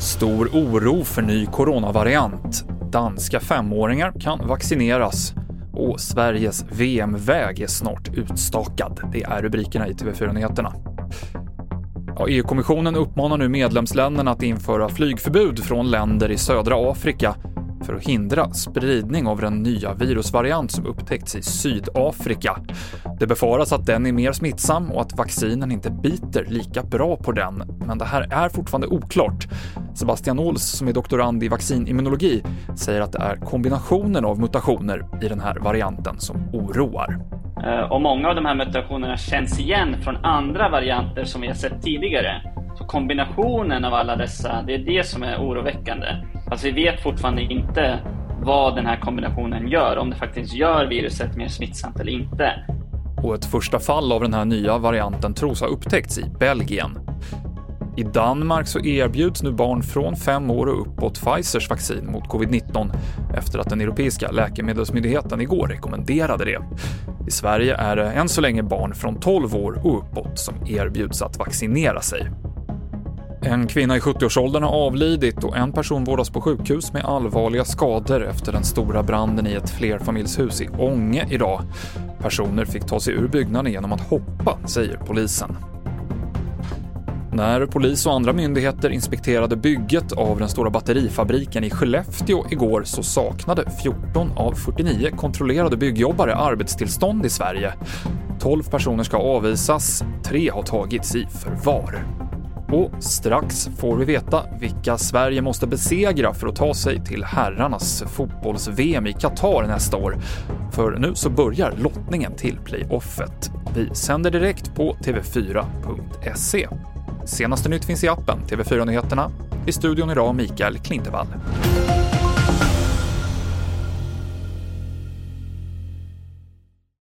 Stor oro för ny coronavariant. Danska femåringar kan vaccineras och Sveriges VM-väg är snart utstakad. Det är rubrikerna i TV4-nyheterna. Ja, EU-kommissionen uppmanar nu medlemsländerna att införa flygförbud från länder i södra Afrika för att hindra spridning av den nya virusvariant som upptäckts i Sydafrika. Det befaras att den är mer smittsam och att vaccinen inte biter lika bra på den, men det här är fortfarande oklart. Sebastian Ols, som är doktorand i vaccinimmunologi, säger att det är kombinationen av mutationer i den här varianten som oroar. Eh, och många av de här mutationerna känns igen från andra varianter som vi har sett tidigare. Så kombinationen av alla dessa, det är det som är oroväckande. Fast vi vet fortfarande inte vad den här kombinationen gör, om det faktiskt gör viruset mer smittsamt eller inte. Och ett första fall av den här nya varianten tros ha upptäckts i Belgien. I Danmark så erbjuds nu barn från fem år och uppåt Pfizers vaccin mot covid-19 efter att den europeiska läkemedelsmyndigheten igår rekommenderade det. I Sverige är det än så länge barn från 12 år och uppåt som erbjuds att vaccinera sig. En kvinna i 70-årsåldern har avlidit och en person vårdas på sjukhus med allvarliga skador efter den stora branden i ett flerfamiljshus i Ånge idag. Personer fick ta sig ur byggnaden genom att hoppa, säger polisen. När polis och andra myndigheter inspekterade bygget av den stora batterifabriken i Skellefteå igår så saknade 14 av 49 kontrollerade byggjobbare arbetstillstånd i Sverige. 12 personer ska avvisas, tre har tagits i förvar. Och strax får vi veta vilka Sverige måste besegra för att ta sig till herrarnas fotbolls-VM i Qatar nästa år. För nu så börjar lottningen till playoffet. Vi sänder direkt på tv4.se. Senaste nytt finns i appen TV4 Nyheterna. I studion idag Mikael Klintevall.